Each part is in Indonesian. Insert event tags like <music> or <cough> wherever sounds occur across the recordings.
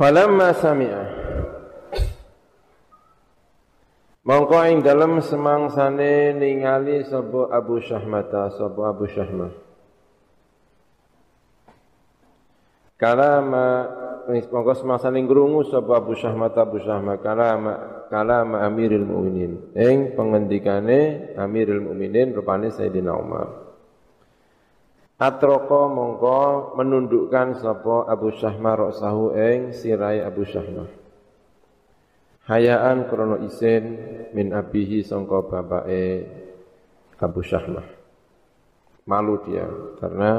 Falamma sami'a. Mongko ing dalem semangsane ningali sapa Abu Syahmata sapa Abu Syahmah Kalama mongko semangsane krungu sapa Abu Syahmata Abu Syahmah kalama kalama Amirul Mukminin ing pengendikane Amirul Mukminin rupane Sayyidina Umar Atroko mongko menundukkan sapa Abu Syahmah roksahu ing sirai Abu Syahmah. Hayaan krono isin min abihi sangka bapake Abu Syahmah. Malu dia karena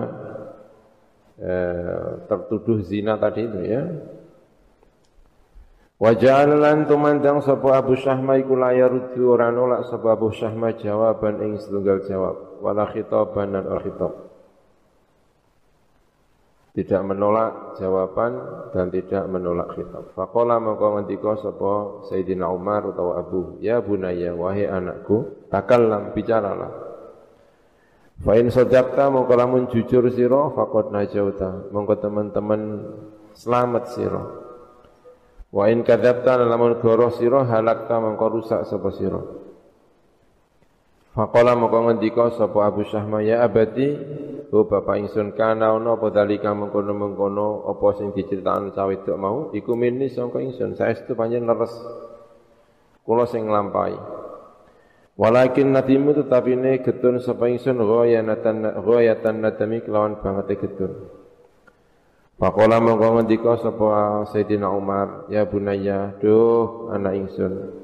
eh, tertuduh zina tadi itu ya. Wajalan tumandang sapa Abu Syahmah iku layaruddu ora nolak sapa Abu Syahmah jawaban ing setunggal jawab wala khitaban lan khitab tidak menolak jawaban dan tidak menolak khitab. Faqala maka ngendika sapa Sayyidina Umar utawa Abu, "Ya bunaya wahai anakku, takallam bicaralah." Fa in sadaqta mongko lamun jujur sira faqad najauta. Mongko teman-teman selamat sira. Wa in kadzabta lamun goroh sira halakta mongko rusak sapa sira. Faqala mongko ngendika sapa Abu Syahma ya abadi Oh bapak ingsun kana ana apa dalika mengkono-mengkono apa sing diceritakno cawe wedok mau? Iku mini sangka ingsun saestu panjen leres. Kula sing nglampahi. Walakin nadimu tetapi ini getun sapa ingsun ghayatan ghayatan nadami kelawan banget getun. Pakola mongko ngendika sapa Sayyidina Umar ya bunayya duh anak ingsun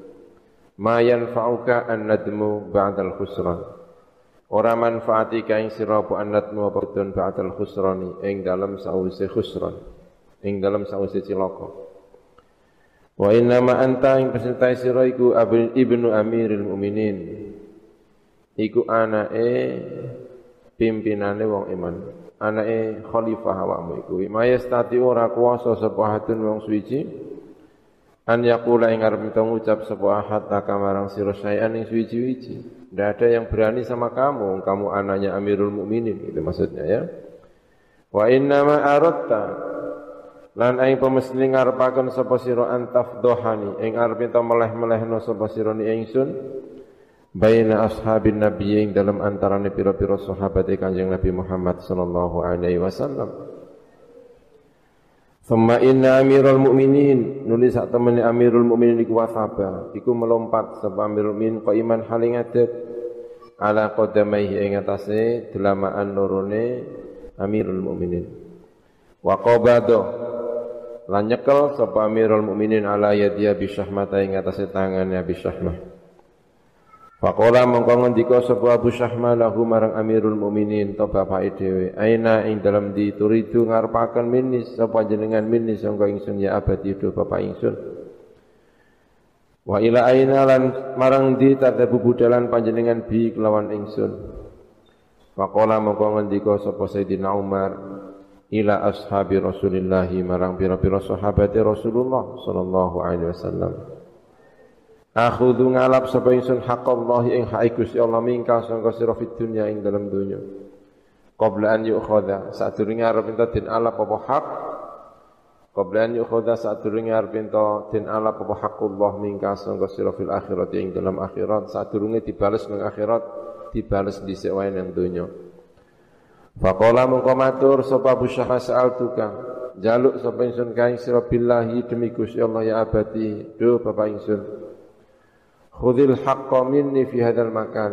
ma yanfa'uka an nadmu ba'dal khusran. Ora manfaati kaing sira apa anatmu apa tun ba'dal khusrani ing dalem sause khusran ing dalem sause cilaka. Wa inna ma anta ing pesentai sira iku ibnu amiril mukminin iku anake pimpinane wong iman. Anake khalifah awakmu iku. Mayastati ora kuwasa sapa hatun wong suci an yaqula ing arep ngucap sapa ahad marang sira sayan ing suci-suci tidak ada yang berani sama kamu, kamu anaknya Amirul Mukminin itu maksudnya ya. Wa inna ma aratta lan aing pemesni ngarepaken sapa sira antafdohani ing arep ento meleh-melehno sapa sira ni ingsun baina ashabin nabi dalam antarane pira-pira sahabat Kanjeng Nabi Muhammad sallallahu alaihi wasallam. Thumma inna amirul mu'minin. Nulis sak temene amirul mu'minin iku wasaba iku melompat sapa amirul mu'minin iman haling ngadeg ala qadamaihi ing atase delamaan lorone amirul mu'minin. Wa qabado lan sapa amirul mu'minin ala yadiya bi syahmata ing atase tangane Abi Syahmah Faqala mongko ngendika sapa Abu Syahma lahu marang Amirul Mukminin to bapake dhewe. Aina ing dalam dituridu ngarepaken minis sapa jenengan minis sangka ingsun ya abadi do bapak ingsun. Wa ila aina lan marang di tadabu budalan panjenengan bi kelawan ingsun. Faqala mongko ngendika sapa Sayyidina Umar ila ashabi Rasulillah marang pira-pira sahabat Rasulullah sallallahu alaihi wasallam. Akhudhu ngalap sapa ingsun Allah ing hak Gusti Allah mingka sangka sira fid dunya ing dalam dunya. Qabla an yu'khadha sadurunge arep ento den alap apa hak. Qabla an yu'khadha sadurunge arep ento den alap apa haqqullah mingka sangka sira fil akhirat ing dalam akhirat sadurunge dibales ning akhirat dibales dhisik wae ning dunya. Faqala mengko matur sapa Abu jaluk sapa ingsun kaing sira billahi demi Gusti ya abadi do bapak ingsun Khudil haqqa minni fi hadzal makan.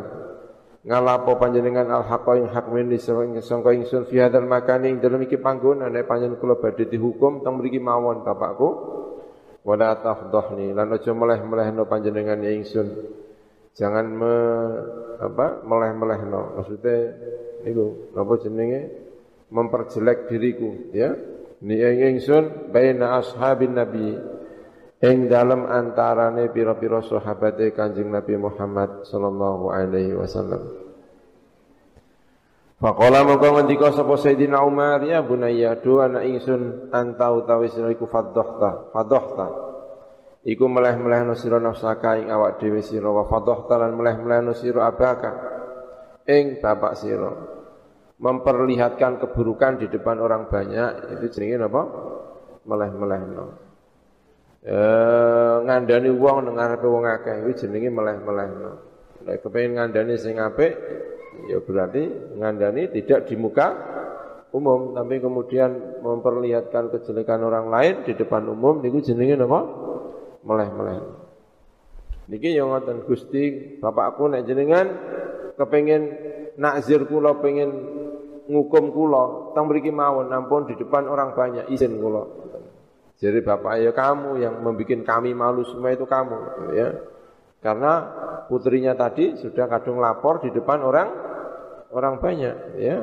Ngalapo panjenengan al haqqa ing hak minni sangka ingsun fi hadzal makan ing dalem iki panggonan nek panjenengan kula badhe dihukum teng mriki mawon bapakku. Wala tafdhni lan aja meleh-melehno panjenengan ya ingsun. Jangan me, apa meleh-melehno. Maksudnya niku napa jenenge memperjelek diriku ya. Ni ingsun baina ashabin nabi ing dalam antarane pira-pira sahabate Kanjeng Nabi Muhammad sallallahu alaihi wasallam. Faqala mongko ngendika sapa Sayyidina Umar ya bunayya do anak ingsun anta utawi sira iku fadhahta fadhahta. Iku meleh-melehno sira nafsaka ing awak dhewe sira wa fadhahta lan meleh-melehno sira abaka ing bapak sira. Memperlihatkan keburukan di depan orang banyak itu jenenge apa meleh-melehno eh ngandani wong nang ngarepe wong akeh kuwi jenenge meleh-melehno. Nek kepengin ngandani sing apik ya berarti ngandani tidak di muka umum tapi kemudian memperlihatkan kejelekan orang lain di depan umum niku jenenge napa? Meleh-meleh. Niki yang ngoten Gusti, bapakku nek jenengan kepengin nakzir kula pengen ngukum kula tang mriki mawon ampun di depan orang banyak izin kula. Jadi bapak ya kamu yang membuat kami malu semua itu kamu ya. Karena putrinya tadi sudah kadung lapor di depan orang orang banyak ya.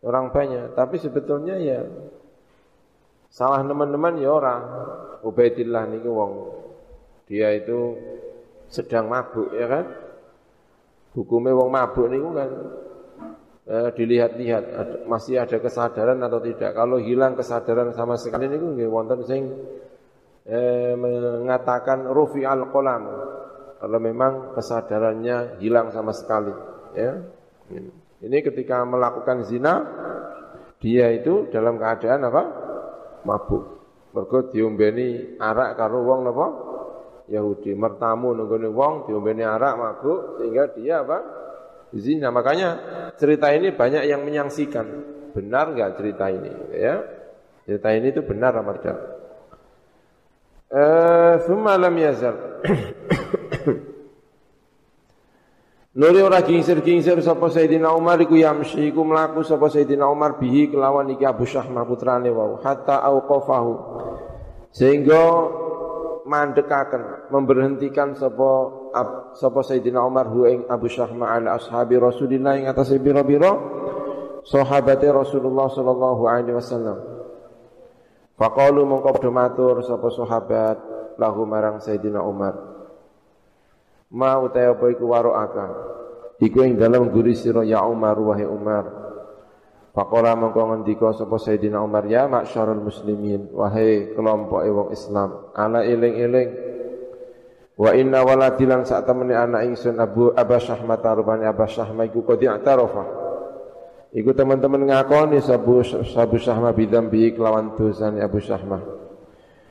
Orang banyak, tapi sebetulnya ya salah teman-teman ya orang. Ubaidillah niki wong dia itu sedang mabuk ya kan. Hukumnya wong mabuk niku kan eh, dilihat-lihat masih ada kesadaran atau tidak. Kalau hilang kesadaran sama sekali niku nggih wonten sing eh, mengatakan rufi al qalam. Kalau memang kesadarannya hilang sama sekali, ya. Ini ketika melakukan zina dia itu dalam keadaan apa? mabuk. Mergo diombeni arak karo wong napa? Yahudi. Mertamu nunggone wong diombeni arak mabuk sehingga dia apa? Zina. Makanya cerita ini banyak yang menyaksikan. Benar enggak cerita ini? Ya. Cerita ini itu benar apa tidak? Eh, thumma lam yazal. <coughs> Nuri ora gingsir-gingsir sapa Sayyidina Umar iku yamsi iku mlaku sapa Sayyidina Umar bihi kelawan iki Abu Syahmah putrane wau hatta auqafahu sehingga mandekaken memberhentikan sapa sapa Sayyidina Umar hu ing Abu Syahma ala ashabi Rasulillah ing atas biro-biro sahabate Rasulullah sallallahu alaihi wasallam. Faqalu mongko matur sapa sahabat lahu marang Sayyidina Umar. Ma utai apa iku waro'aka Iku ing dalam guri sira ya Umar wahai Umar. Faqala mongko ngendika sapa Sayyidina Umar ya maksyarul muslimin wahai kelompok wong Islam ala eling-eling wa inna waladilan sak temene anak ingsun Abu Aba Syahmah tarubane Aba Syahmah iku qad i'tarafa Iku teman-teman ngakoni sabu sabu Syahmah bidzambi kelawan dosane Abu Syahmah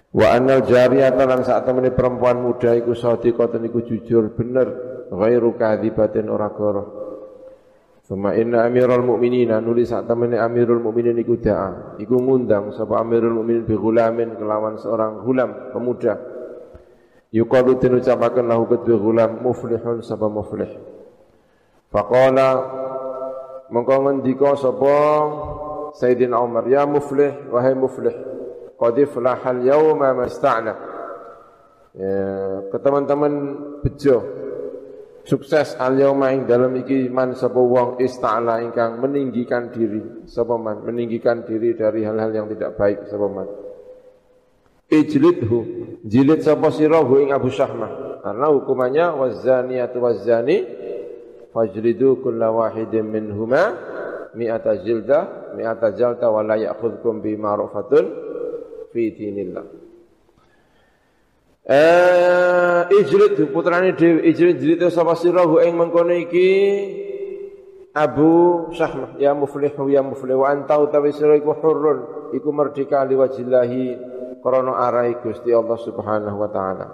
Wa annal jariyata lan sak temene perempuan muda iku sadiqatan iku jujur bener ghairu kadzibatin ora goroh Suma inna amirul mu'minina nulis sak temene amirul mu'minin iku da'a. Iku ngundang sapa amirul mu'minin bi gulamin kelawan seorang gulam pemuda. Yuqalu tin ucapaken lahu kedua gulam muflihun sapa muflih. Faqala mengko ngendika sapa Sayyidina Umar ya muflih wahai muflih qad iflahal yawma masta'na. Ya, ke teman-teman bejo Sukses al yauma ing dalam iki man sapa wong ista'ala ingkang meninggikan diri sapa man meninggikan diri dari hal-hal yang tidak baik sapa man. Ijlidhu. Jilid sapa sira? Ing Abu Syahmah karena hukumannya wazaniyatu wazani fajlidu kulla wahidin minhuma mi'ata jildah mi'ata jalta wa la ya'khudhukum bi ma'rufatun fi dinillah. Eh Ijrid putrane dhewe Ijrid jrid sapa sira? Ing mengkono iki Abu Syahmah ya muflih ya muflih wa anta utawi sira iku hurrun iku merdeka liwajillahi krana arai Gusti Allah Subhanahu wa taala.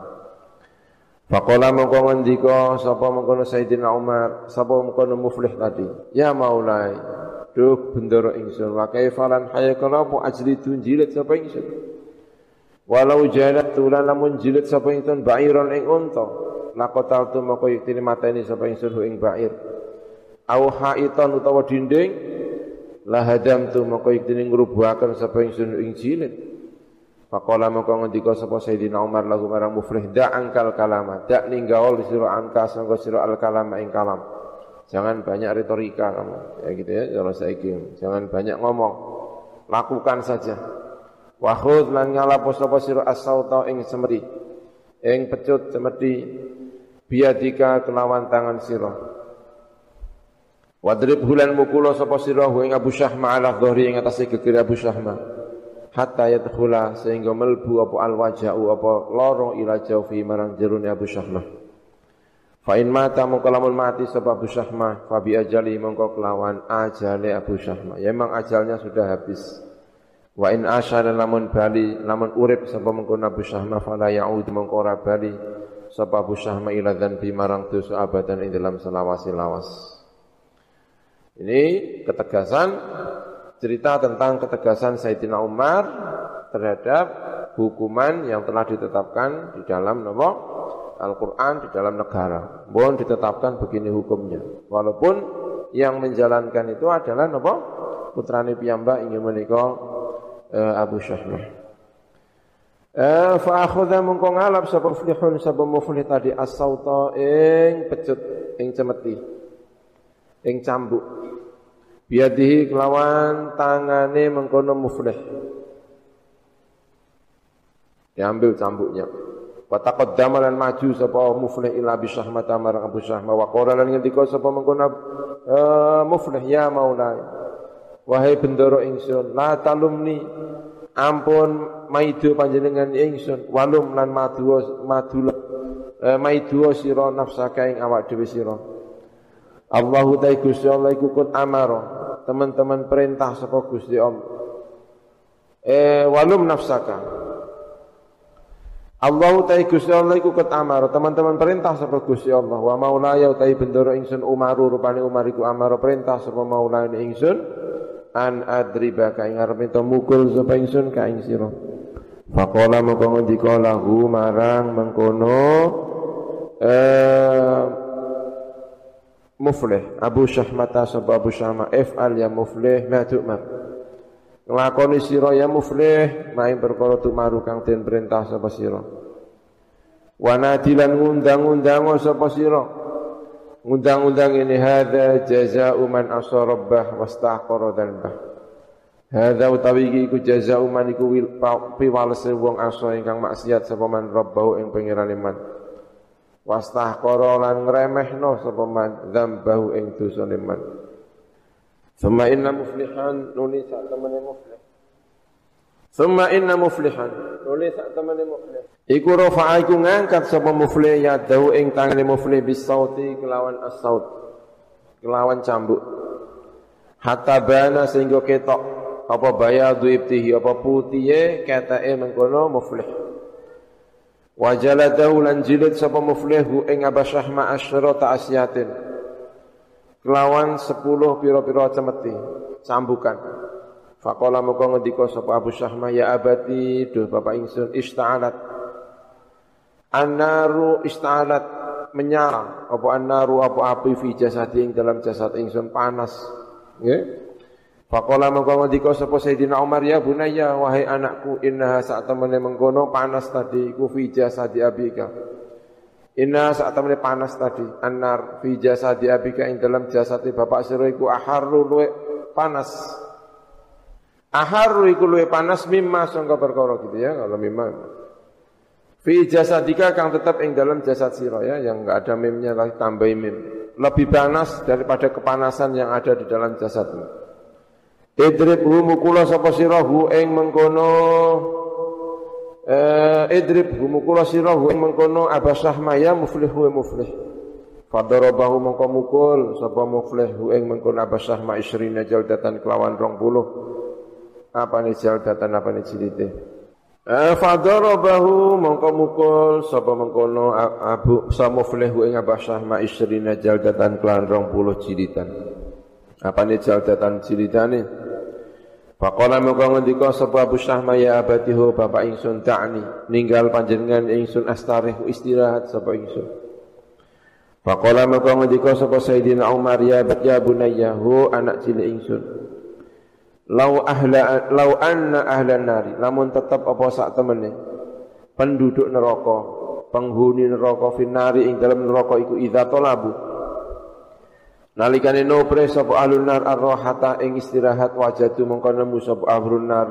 Faqala mongko ngendika sapa mengkono Sayyidina Umar, sapa mengkono muflih tadi. Ya Maulai, duh bendoro ingsun wa kaifalan hayakala apa ajlidun jilid sapa ingsun. Walau jalat tulan lamun jilid sapa ingsun ba'iron ing unta, lakotal tu moko yektine mateni sapa ingsun ing ba'ir. Au haiton utawa dinding, la hadam tu moko yektine ngrubuhaken sapa ingsun ing jilid. Faqala moko ngendika sapa Sayyidina Umar lahu marang muflih da angkal kalama, dak ninggaul sira angka sangka sira al kalama ing kalam. Jangan banyak retorika kamu, ya gitu ya, kalau saiki. Jangan banyak ngomong. Lakukan saja. Wa khudh lan ngalapo sapa sira as-sauta ing semedi. Ing pecut semedi biadika kelawan tangan sira. Wadrib hulan mukula sapa sira ing Abu Syahma ala dhahri ing atase gegere Abu Syahma. Hatta yadkhula sehingga melbu apa al-waja'u apa loro ila jaufi marang jerune Abu Syahma. Fa in mata mongko mati sapa Abu Syahma, fa bi ajali mongko kelawan ajale Abu Syahma. Ya memang ajalnya sudah habis. Wa in asyara lamun bali lamun urip sapa mengko Abu Syahma fala yaud mengko ora bali sapa Abu Syahma ila dzanbi marang dosa abadan ing dalam selawasi lawas. Ini ketegasan cerita tentang ketegasan Sayyidina Umar terhadap hukuman yang telah ditetapkan di dalam nama Al-Quran di dalam negara. Mohon ditetapkan begini hukumnya. Walaupun yang menjalankan itu adalah nama putrane piyambak ingin menikah uh, Abu Syahmah. Uh, fa akhadha mengko ngalap sapa muflihun sapa muflih tadi as-sauta ing pecut ing cemeti ing cambuk biadihi kelawan tangane mengkono muflih. Diambil cambuknya. Wa taqaddama lan maju sapa muflih ila bi syahmata marang Abu Syahmah wa qala lan ngendika sapa mengkono uh, muflih ya maulai Wahai bendoro ingsun, la talumni ampun maidu panjenengan ingsun, walum lan madu madu eh, maidu sira nafsaka ing awak dhewe sira. Allahu ta'ala Gusti Allah iku kun amaro. Teman-teman perintah sapa Gusti Allah. Eh walum nafsaka. Allahu ta'ala Gusti Allah iku kun amaro. Teman-teman perintah sapa Gusti Allah. Wa maulaya utahe bendoro ingsun Umaru rupane Umar iku amaro perintah sapa maulane ingsun an adriba ka ing arep mukul sapa ingsun ka ing sira faqala moko ngendika marang mengkono eh muflih. Abu Syahmata sapa Abu Syahma if'al ya muflih ma tu'mar. Nglakoni sira ya muflih maing perkara tumaru kang den perintah sapa sira. Wa nadilan ngundang-undang sapa sira. Undang-undang ini hadza jazaa'u man asa rabbah wastahqara dzanbah. Hadza utawi iki iku jazaa'u man iku piwalese wong asa ingkang maksiat sapa man rabbahu ing pangerane man. Wastahqara lan ngremehno sapa man dzambahu ing dosane man. Summa inna muflihan nuni sak temene muflih. Summa inna muflihan nuni sak temene muflih. Iku rafa'a iku ngangkat sapa muflih ya dau ing tangane muflih bisauti kelawan as-saut. Kelawan cambuk. Hatta bana sehingga ketok apa bayadu ibtihi apa putihe katae mengkono muflih. Wajaladahu lan jilid sapa muflihu ing abasyah ma asyrata asyatin. Kelawan sepuluh piro-piro cemeti cambukan. Faqala muka ngendika sapa Abu Syahma ya abati duh bapak ingsun ista'alat An-naru istalat menyala apa an-naru apa api fi jasadi ing dalam jasad ingsun panas. Nggih. Faqala mongko ngendika sapa Sayyidina Umar ya bunayya wahai anakku innaha sak temene mengkono panas tadi ku fi jasadi abika. Inna sak temene panas tadi an-nar fi jasadi abika ing dalam jasad bapak sira iku aharru luwe panas. Aharru iku luwe panas mimma sangka perkara gitu ya kalau mimma. Fi jasadika kang tetap ing dalam jasad siro ya, yang enggak ada mimnya lagi tambah mim. Lebih panas daripada kepanasan yang ada di dalam jasadmu. Idrib hu mukula sapa sirahu ing mengkono eh idrib mukula sirahu ing mengkono abasah maya muflihu muflih. Fadarabahu mengko mukul sapa muflihu ing mengkono abasah ma isrina jaldatan kelawan 20. Apa ni jaldatan apa ni cilite? Eh, fadarabahu mongko mukul sapa mengkono Abu Samuflihu ing Abah Syahma isrina jaldatan kelan 20 jilidan. Apa ni jaldatan jilidane? Faqala mongko ngendika sapa Abu Syahma ya abatihu bapak ingsun ta'ni ninggal panjenengan ingsun astarih istirahat sapa ingsun. Faqala mongko ngendika sapa Sayyidina Umar ya ya bunayya hu anak cilik ingsun. Lau ahla lau anna ahlan nari lamun tetap apa sak temene penduduk neraka penghuni neraka finari ing dalam neraka iku idza talabu nalikane nopre sapa ahlun nar arrohata ing istirahat wajadu mongko nemu sapa ahlun nar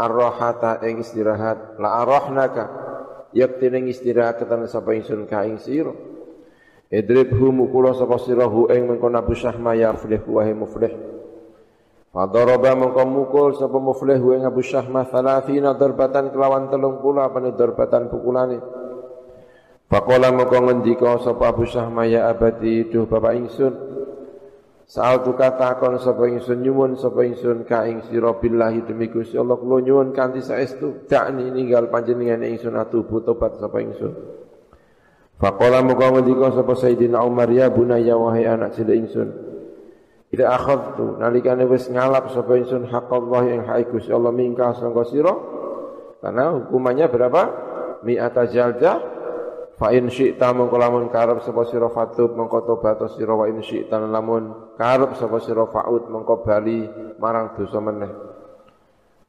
arrohata ing istirahat la arrohnaka yakti ing istirahat ketan sapa ingsun ka ing sira idribhu mukula sapa sirahu ing mengko nabu syahma ya muflih wa muflih Fadaraba mengko mukul sapa muflih wa Abu Syahmah thalathina darbatan kelawan 30 apane darbatan pukulane. Faqala mengko ngendika sapa Abu Syahmah ya abadi duh bapak ingsun. Saal tuka takon sapa ingsun nyuwun sapa ingsun ka ing sira billahi demi Gusti Allah kula nyuwun kanthi saestu dakni ninggal panjenengan ingsun atubu tobat sapa ingsun. Faqala muga ngendika sapa Sayyidina Umar ya bunayya wahai anak cilik ingsun. Ida akhadtu nalikane wis ngalap sapa ingsun hak Allah ing hak Gusti Allah mingka sangka sira. Karena hukumannya berapa? Mi'ata jaldah Fa in syi'ta mongko lamun karep sapa sira fatub mongko tobat sira wa in syi'ta lamun karep sapa sira fa'ud mongko bali marang dosa meneh.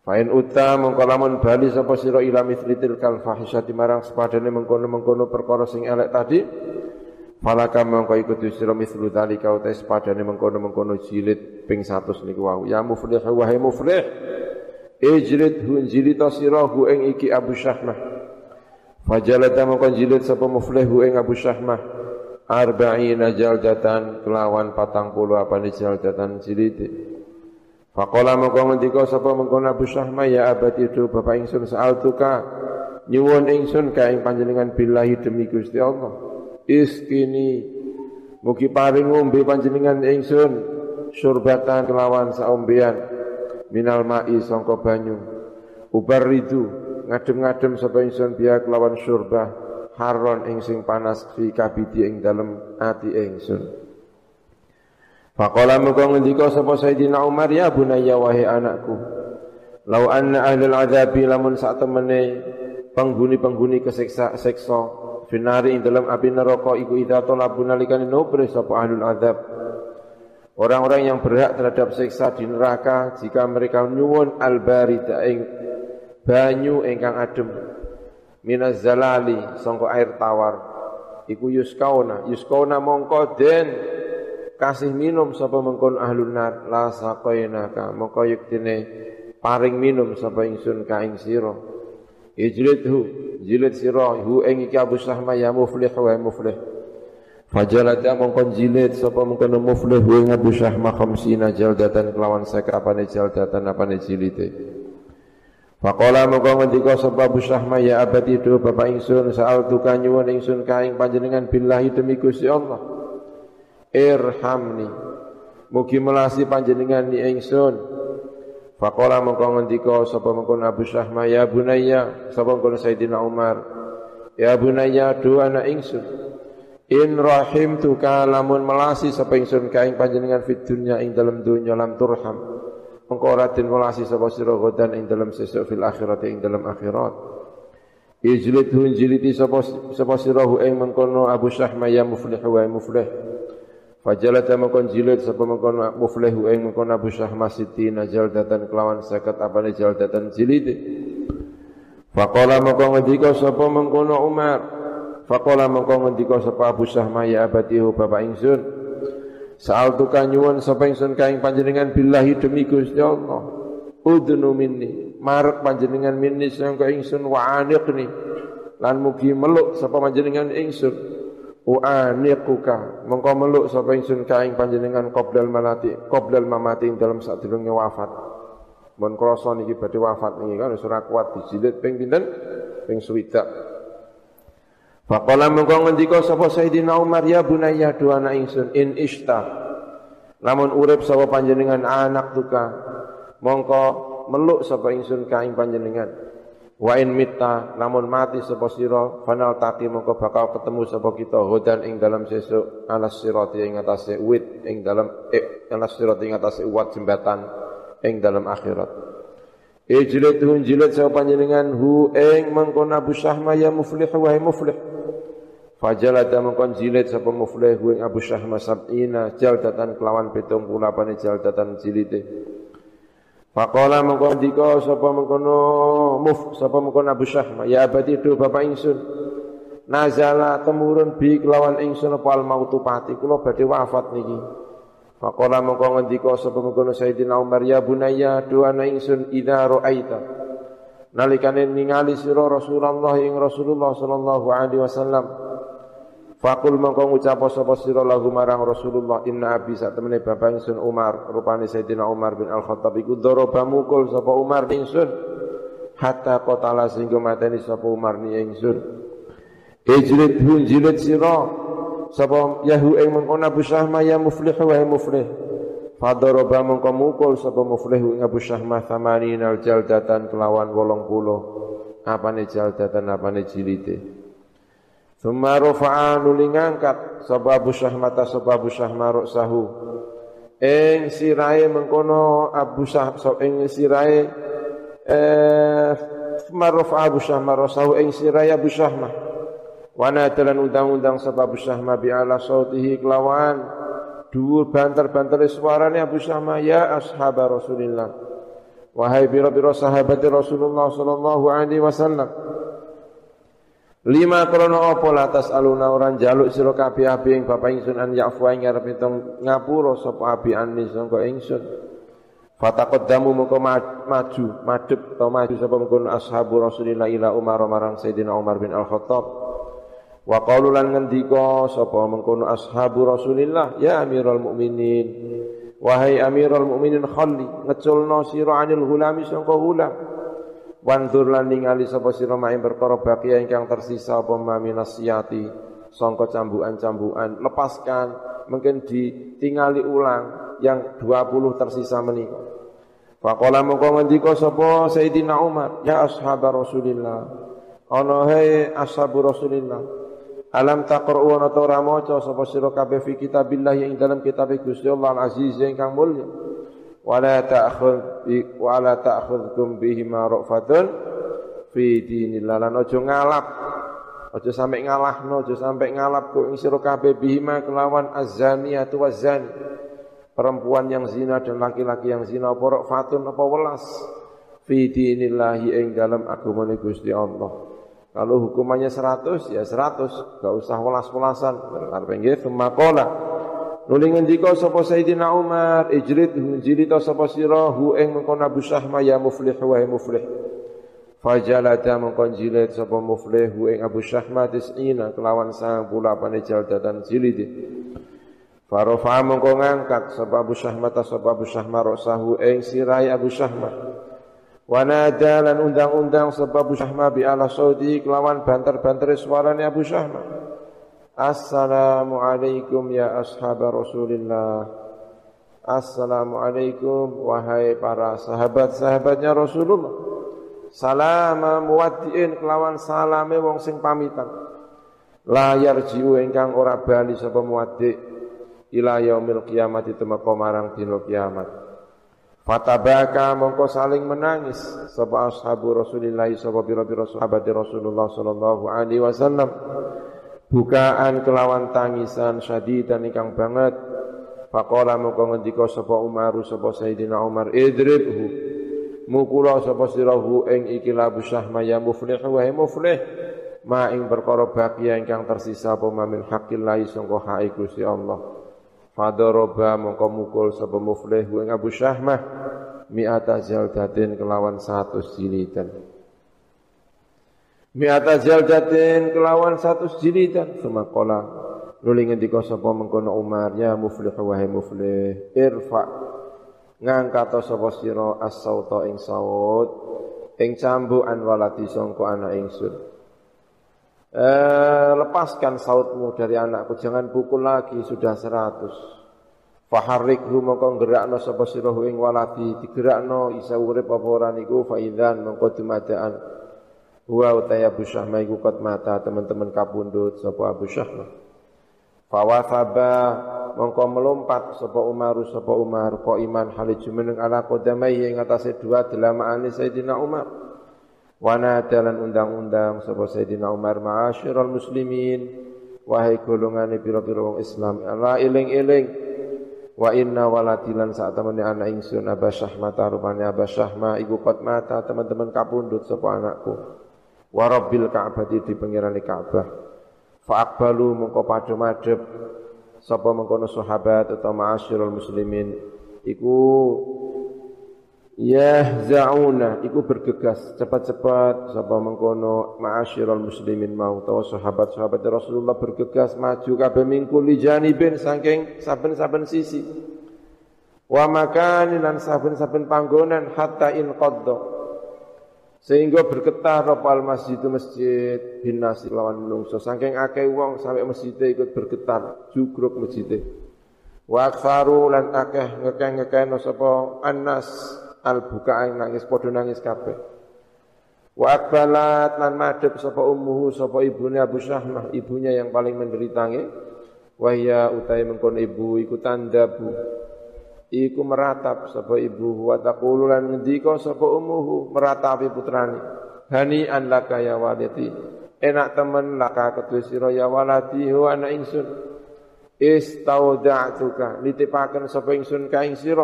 Fa in uta mongko lamun bali sapa sira ila mithli tilkal fahisyati marang sepadane mengkono-mengkono perkara sing elek tadi. Falaka mongko iku sira mithlu dalika uta sepadane mengkono-mengkono jilid ping 100 niku wau. Ya muflih wa muflih. Ijrid hu jilid sira hu ing iki Abu Syahmah. Fajalata mongkon jilid sapa muflihu ing Abu Syahmah arba'ina jaldatan kelawan patang puluh apa ni jaldatan jilid. Faqala mongkon ngendika sapa mongkon Abu Syahmah ya abadi itu bapak ingsun tuka nyuwun ingsun ka ing panjenengan billahi demi Gusti Allah. Iskini mugi paring ngombe panjenengan ingsun surbatan kelawan saombean minal ma'i sangka banyu. Ubar ridu ngadem-ngadem sapa ingsun biya kelawan syurba haron ing sing panas fi kabidi ing dalem ati ingsun. Faqala muga ngendika sapa Sayyidina Umar ya bunayya wahai anakku Lau anna ahlul adzabi lamun sak temene penghuni-penghuni kesiksa seksa finari ing dalam api neraka iku idza talabu nalikane nubre sapa ahlul adzab Orang-orang yang berhak terhadap siksa di neraka jika mereka nyuwun al-barida ing banyu ingkang adem minaz zalali sangka air tawar. Iku yuskauna. Yuskauna mongko den kasih minum sapa mengkon ahlun nar. La saqainaka. Mongko yektine paring minum sapa ingsun ka ing sira. Ijlidhu. Jilid sira. Hu ing iki Abu Sahma ya muflih wa muflih. Fajalata mongkon jilid sapa mengkon muflih ing Abu Sahma khamsina jaldatan kelawan sek apane jaldatan apane jilite Faqala muga ngendika sapa Abu Syahma ya abadi itu bapak ingsun saal tuka nyuwun ingsun kaing panjenengan billahi demi Gusti Allah. Irhamni. Mugi melasi panjenengan ni ingsun. Faqala muga ngendika sapa mengkon Abu Syahma ya bunayya sapa mengkon Sayyidina Umar. Ya bunayya do anak ingsun. In rahim tuka lamun melasi sapa ingsun kaing panjenengan fid dunya ing dalam dunya lam turham engkau ratin walasi sapa sira godan ing dalam sesuk fil akhirat ing dalam akhirat. Ijlid hun jiliti sapa sapa sira hu ing mengkono Abu Syahma ya muflih wa muflih. Fajalata mengkon jilid sapa mengkono muflih ing mengkono Abu Syahma sitina jaldatan kelawan sakat apane jaldatan jilid Faqala mengkon ngendika sapa mengkono Umar. Faqala mengkon ngendika sapa Abu Syahma ya abatihu bapak ingsun Saal tuka nyuwun sapa ingsun kaing panjenengan billahi demi Gusti Allah. Udnu minni, marek panjenengan minni sangka ingsun wa aniqni. Lan mugi meluk sapa panjenengan ingsun. Wa aniquka, mengko meluk sapa ingsun kaing panjenengan qoblal malati, qoblal mamati dalam sadurunge wafat. Mun krasa niki badhe wafat niki kan ora kuat dijilid ping pinten? Ping 60. Faqala mengko ngendika sapa Sayyidina Umar ya bunayya du anak ingsun in ishta. Lamun urip sapa panjenengan anak tuka mongko meluk sapa ingsun ka ing panjenengan. Wa in mitta lamun mati sapa sira fanal taqi mongko bakal ketemu sapa kita hodan ing dalam sesuk alas sirati ing atase wit ing dalam eh, alas sirati ing atase uwat jembatan ing dalam akhirat. Ijlit hun jilat sapa panjenengan hu ing mengkon Abu Syahma ya muflih wa muflih. Fajalata mengkon jilid sapa muflih ing Abu Syahma sab'ina jaldatan kelawan 78 jaldatan jilite. Faqala mengkon dika sapa mengkono muf sapa mengkon Abu Syahma ya abadi do bapak ingsun. Nazala temurun bi kelawan ingsun apa al mautu pati kula badhe wafat niki. Faqala mengkon ngendika sapa mengkono Sayyidina Umar ya bunayya do ana ingsun idza ra'aita. Nalikane ningali sira Rasulullah ing Rasulullah sallallahu alaihi wasallam Fakul mengko ngucap sapa sira lahu marang Rasulullah inna abi sak temene bapak ingsun Umar rupane Sayyidina Umar bin Al-Khattab iku daraba mukul sapa Umar ingsun. Hatta qatala sehingga mateni sapa Umar ni ingsun. Ijlid hun jilid sira sapa yahu ing mengko Abu Syahma ya muflih wa muflih. Fadoroba mongko mukul sapa muflih ing Abu Syahmah thamanin al jaldatan kelawan 80 apane jaldatan apane jilite Summa rafa'a nuli ngangkat sapa Abu Syahmah sapa Abu Syahmah sahu. Ing sirahe mengkono Abu Syahmah ing sirahe eh marofa Abu Syahmah sahu ing sirahe Abu Syahmah Wana telan undang-undang sapa Abu Syahmah bi ala sautihi kelawan. Dhuwur banter-banter suarane Abu Syama ya ashab Rasulillah. Wahai biro-biro sahabat Rasulullah sallallahu alaihi wasallam Lima krono apa latas aluna orang jaluk sira kabeh abi ing bapak ingsun an yafu ing arep ngapura sapa abi anis sangka ingsun. Fataqaddamu moko maju, madhep atau maju sapa mungkon ashabu Rasulillah ila Umar marang Sayyidina Umar bin Al-Khattab. Wa qalu lan ngendika sapa mengkono ashabu Rasulillah ya Amirul Mukminin wahai Amirul Mukminin khalli ngeculno sira anil hulami sangka hulam wandur lan ningali sapa sira maing perkara bakia ingkang tersisa apa maminasiyati sangka cambukan-cambukan. Lepaskan mungkin ditingali ulang yang 20 tersisa menika. Faqala mongko ngendika sapa Sayyidina Umar ya ashabar Rasulillah. Ana hai ashabu Rasulillah Alam taqra'u wa ora maca sapa sira kabeh fi kitabillah yang dalam kitab Gusti Allah Al-Aziz ingkang mulya. Wala ta'khudh wala ta'khudhukum bihi ma ra'fatun fi dinillah lan aja ngalap. Aja sampai ngalahno, aja sampai ngalap ku ing sira kabeh bihi ma kelawan az-zaniyatu waz-zani. Perempuan yang zina dan laki-laki yang zina apa ra'fatun apa welas fi dinillah ing dalam agama Gusti Allah. Kalau hukumannya 100 ya 100, enggak usah welas-welasan. Arep nggih qala. Nuli ngendika sapa Sayyidina Umar, ijrid jilid sapa sira hu ing mengkon Abu Syahma ya muflih wa muflih. Fajalata mengkon jilid sapa muflih hu ing Abu Syahma tis'ina kelawan 98 jaldatan jilid. Farofa mengko ngangkat sapa Abu Syahma sapa Abu Syahma rasahu ing sirai Abu Syahma. Wanada lan undang-undang sebab Abu Syahma bi ala saudi kelawan banter-banter suarane Abu Syahma. Assalamualaikum ya ashab Rasulillah. Assalamualaikum wahai para sahabat-sahabatnya Rasulullah. Salam muwaddiin kelawan salame wong sing pamitan. La yarjiu ingkang ora bali sapa muwaddi ila yaumil kiamat temeka marang dina kiamat. Fatabaka mongko saling menangis sapa ashabu Rasulillah sapa pira-pira sahabat Rasulullah sallallahu alaihi wasallam bukaan kelawan tangisan syadidan ingkang banget. Faqala mongko ngendika sapa Umar sapa Sayyidina Umar idribhu. Mukula sapa sirahu ing iki labu syahma ya muflih wa muflih. Ma ing perkara baqiya ingkang tersisa apa min haqqillah sangka hak Gusti Allah. Fadoroba mongko mukul sapa muflih ing Abu Syahmah mi'ata jaldatin kelawan satu jilidan. Mi'ata jaldatin kelawan satu jilidan. Semakola nuli ngendika sapa mengkono Umar. Ya muflih wahai muflih. Irfa. Ngangkat sapa sira as-sauta ing saut ing cambukan walati sangka anak ingsun. Eh, lepaskan sautmu dari anakku, jangan pukul lagi, sudah seratus. Faharrikhu mongko gerakno sapa sira ing waladi digerakno isa urip apa ora niku? Mongko wa utaya Abu Syahma iku kot mata teman-teman kapundhut sapa Abu Syahma. Fawafaba mongko melompat sapa Umar sapa Umar ko iman hale jumeneng ala qadamai ing atase dua delamaane Sayyidina Umar. Wana dalan undang-undang sapa Sayyidina Umar ma'asyiral muslimin. Wahai golongane pira-pira wong Islam ala eling-eling. Wa inna waladilan saat temene anak ingsun Abah Syahma tarupane Abah Syahma. Iku kot mata teman-teman kapundut sapa anakku wa rabbil Ka'bah di pengirane Ka'bah. Fa aqbalu mengko padha madhep sapa mengkono sahabat utawa ma'asyiral muslimin iku Yahzauna iku bergegas cepat-cepat. Sapa mengkono ma'asyiral muslimin mau tahu sahabat-sahabat Rasulullah bergegas maju kabeh mingkul li janibin saking saben-saben sisi. Wa makanin lan saben-saben panggonan hatta in qadda sehingga bergetar apa al masjid masjid binasi lawan menungso saking akeh wong sampai masjid ikut bergetar jugruk masjid Wa aktsaru lan akeh ngekeh-ngekeh sapa annas al buka nangis padha nangis kabeh. Wa akbalat lan madhep sapa ummuhu sapa ibune Abu Syahmah, ibunya yang paling menderita nge. Wahya utai mengkon ibu iku tandabu. Iku meratap sapa ibu wa taqulu lan ngendika sapa ummuhu meratapi putrane. Hani an laka ya walati. Enak temen laka kedue sira ya walati hu anak ingsun. Istauda'tuka nitipaken sapa ingsun ka ing sira.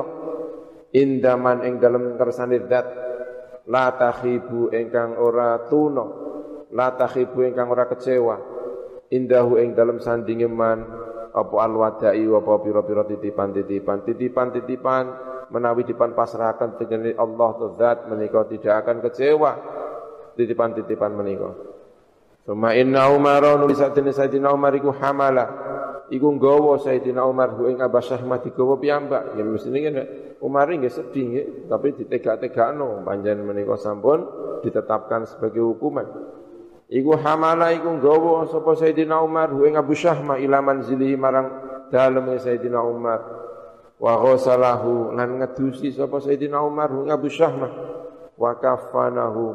Indaman ing dalem kersane zat. La takhibu ingkang ora tuna. La takhibu ingkang ora kecewa. Indahu ing dalem sandinge man apa alwadai apa pira-pira titipan-titipan titipan-titipan menawi dipan pasrahaken dengan Allah zat menika tidak akan kecewa titipan-titipan menika Suma inna Umar nulis Sayyidina Umar iku hamala iku nggawa Sayyidina Umar hu ing Abbas Ahmad digawa piyambak. Ya mestine ngene. Umar nggih sedih nggih, tapi ditegak-tegakno panjen menika sampun ditetapkan sebagai hukuman. Iku hamala iku nggawa sapa Sayyidina Umar hu ing Abu Syahmah ila manzilihi marang daleme Sayyidina Umar. Wa ghasalahu lan ngedusi sapa Sayyidina Umar hu ing Abu Syahmah wa kafanahu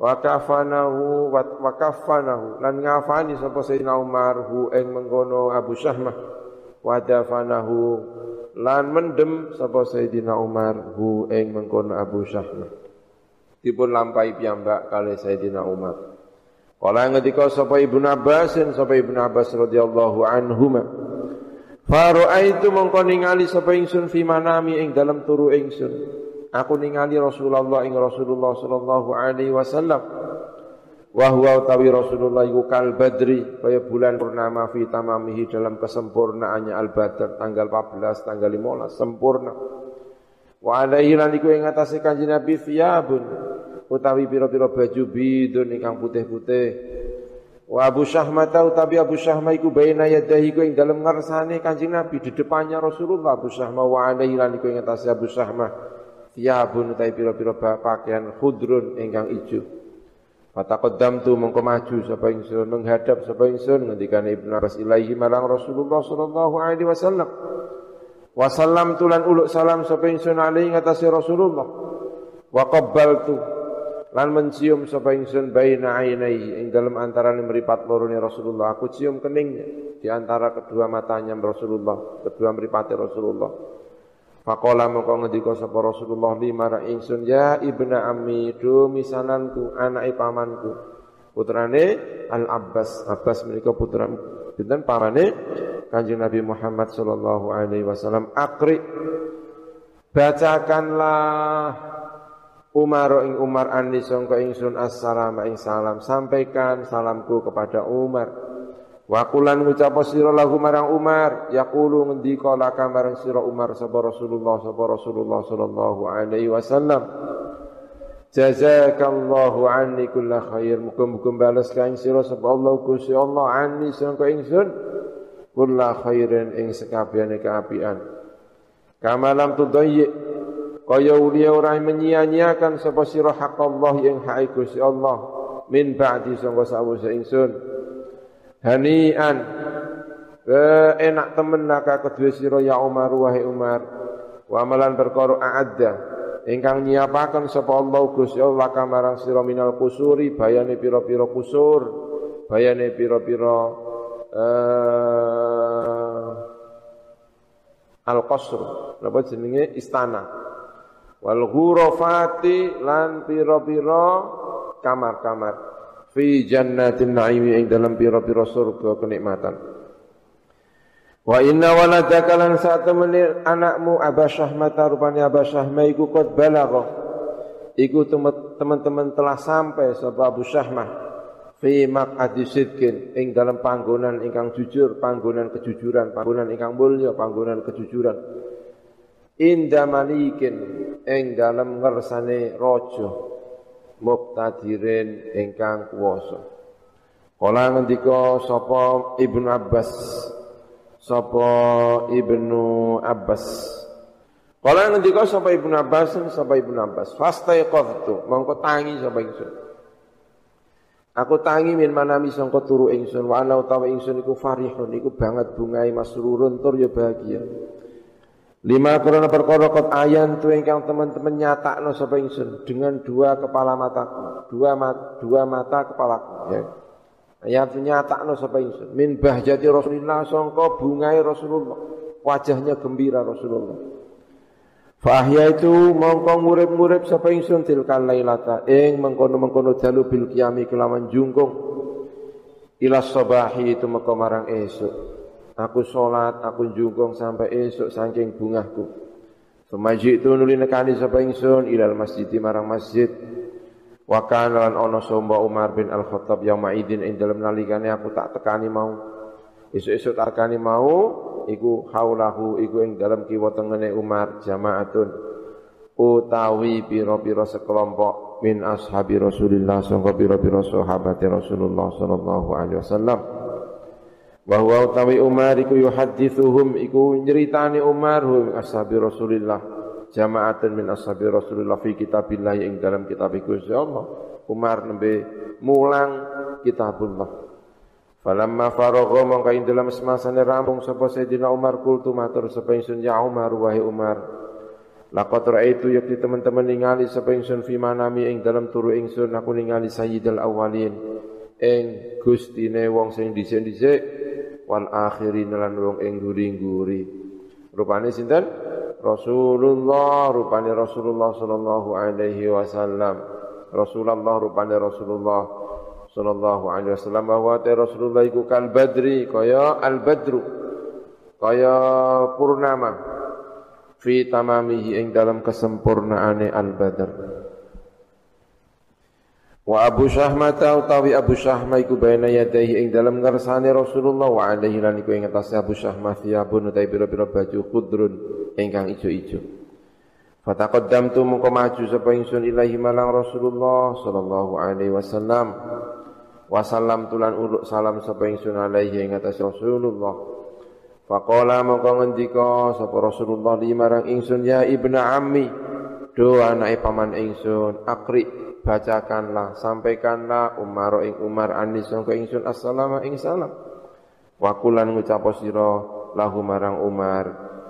wa kafanahu wa kafanahu lan ngafani sapa Sayyidina Umar hu ing mengkono Abu Syahmah wa dafanahu lan mendem sapa Sayyidina Umar hu ing mengkono Abu Syahmah dipun lampahi piyambak kali Sayyidina Umar Kala ngendika sapa Ibnu Abbas sapa Ibnu Abbas radhiyallahu anhuma Faru'aitu mongko ningali sapa ingsun fi manami ing dalam turu ingsun Aku ningali Rasulullah ing Rasulullah sallallahu alaihi wasallam. Wa huwa utawi Rasulullah iku kal badri kaya bulan purnama fi tamamihi dalam kesempurnaannya al badr tanggal 14 tanggal 15 sempurna. Wa alaihi lan iku ing atase Kanjeng Nabi thiyabun utawi pira-pira baju bidun ingkang putih-putih. Wa Abu Syahmah utawi Abu Syahmah iku baina yadahi ku ing dalem ngarsane Kanjeng Nabi di depannya Rasulullah Abu Syahmah wa alaihi lan iku ing atase Abu Syahmah thiyabun utai pira-pira pakaian khudrun ingkang ijo. Tu mongko maju sapa ingsun menghadap sapa ingsun ngendikane Ibnu Abbas ilaihi marang Rasulullah sallallahu alaihi wasallam. Wasallam tulan uluk salam sapa ingsun alaihi ngatasi Rasulullah. Wa qabbaltu lan mencium sapa ingsun baina ainai ing dalem antarané mripat lorone Rasulullah aku cium keningnya di antara kedua matanya Rasulullah kedua mripate Rasulullah Faqala mongko ngendika sapa Rasulullah li marang ingsun ya ibna ammi do misananku anake pamanku. Putrane Al Abbas. Abbas menika putra pinten pamane Kanjeng Nabi Muhammad sallallahu alaihi wasallam akri bacakanlah Umar ing Umar anni sangka ingsun assalamu ing salam sampaikan salamku kepada Umar Wakulan ngucap sira lahu marang Umar, yaqulu ngendika laka marang sira Umar sapa Rasulullah sapa Rasulullah sallallahu alaihi wasallam. Jazakallahu anni kulla khair. Muga-muga balas ka ing sira sapa Allah Gusti Allah anni sangka ingsun kulla khairin ing sekabehane kaapian. Kamalam tudayyi kaya ulia ora menyia-nyiakan sapa sira hak Allah yang hak Gusti Allah. Min ba'di sangka sawise ingsun. Hanian. Enak temen laka kedua sira ya Umar wahai Umar. Wa amalan perkara a'adda. Ingkang nyiapaken sapa Allah Gusti Allah kamarang sira minal kusuri bayane pira-pira kusur bayane pira-pira uh, al-qasr. Napa jenenge? Istana wal ghurafati lan pira-pira kamar-kamar fi jannatin na'imi ing dalam pira-pira surga kenikmatan. Wa inna waladaka lan saat anakmu Aba Syahmah rupane Aba Syahmah iku qad balagha. Iku teman-teman telah sampai sapa Abu Syahmah fi maq'adi sidqin ing dalam panggonan ingkang jujur, panggonan kejujuran, panggonan ingkang mulya, panggonan kejujuran. Inda malikin ing dalam ngersane raja muqtadirin ingkang kuwasa. Kala ngendika sapa Ibnu Abbas? Sapa Ibnu Abbas? Kala ngendika sapa Ibnu Abbas? Sapa Ibnu Abbas? Fastaiqadtu. Mongko tangi sapa ingsun? Aku tangi min manami sangka turu ingsun wa ana utawa ingsun iku farihun iku banget bungai masrurun tur ya bahagia. Lima korona perkara kot ayan tu ingkang teman-teman nyatakno sapa ingsun dengan dua kepala mataku, dua mat, dua mata kepalaku ya. Ayat nyatakno sapa ingsun min bahjati Rasulullah sangka bungai Rasulullah, wajahnya gembira Rasulullah. Fahya itu mongko ngurip-ngurip sapa ingsun tilkal lailata ing mengkono-mengkono dalu bil kiami kelawan jungkung ila sabahi itu meka marang esuk. Aku salat, aku jungkung sampai esuk saking bungahku. Semaji itu nuli nekani sapa ingsun ilal masjid marang masjid. Wa kana lan ana somba Umar bin Al-Khattab yang ma'idin ing dalem nalikane aku tak tekani mau. Esuk-esuk tak tekani mau iku haulahu iku ing dalam kiwa tengene Umar jamaatun utawi pira-pira sekelompok min ashabi Rasulillah sangka pira-pira sahabat Rasulullah sallallahu alaihi wasallam wa huwa utawi Umar iku yuhaddithuhum iku nyeritani Umar hum ashabi Rasulillah. Jamaatun min ashabi Rasulillah fi kitabillah ing dalam kitab iku Allah. Umar nembe mulang kitabullah. Falamma faragha mongko ing dalam semasane rampung sapa Sayyidina Umar kultu matur sapa ingsun ya Umar wahai Umar Laqad ra'aitu yakti teman-teman ningali sapa ingsun fi manami ing dalam turu ingsun aku ningali sayyidul awwalin ing gustine wong sing dhisik-dhisik wal akhirin lan wong ing guri-guri. Rupane sinten? Rasulullah rupane Rasulullah sallallahu alaihi wasallam. Rasulullah rupane Rasulullah sallallahu alaihi wasallam. Bahwa te Rasulullah iku kal badri kaya al badru kaya purnama fi tamamihi ing dalam kesempurnaane al badr wa Abu Syahmah utawi Abu Syahmah iku baina yadayhi ing dalam ngersane Rasulullah wa alaihi lan iku ing atase Abu Syahmah thiyabun utawi pira-pira baju khudrun ingkang ijo-ijo. Fataqaddamtu mengko maju sapa ingsun ilahi malang Rasulullah sallallahu alaihi wasallam. Wasallam tulan uruk salam sapa ingsun alaihi ing atas Rasulullah. Faqala mongko ngendika sapa Rasulullah li marang ingsun ya ibnu ammi do anake paman ingsun akri bacakanlah sampaikanlah Umar ing Umar anis sangka ingsun assalamu ing salam. Wakulan ngucap sira lahu marang Umar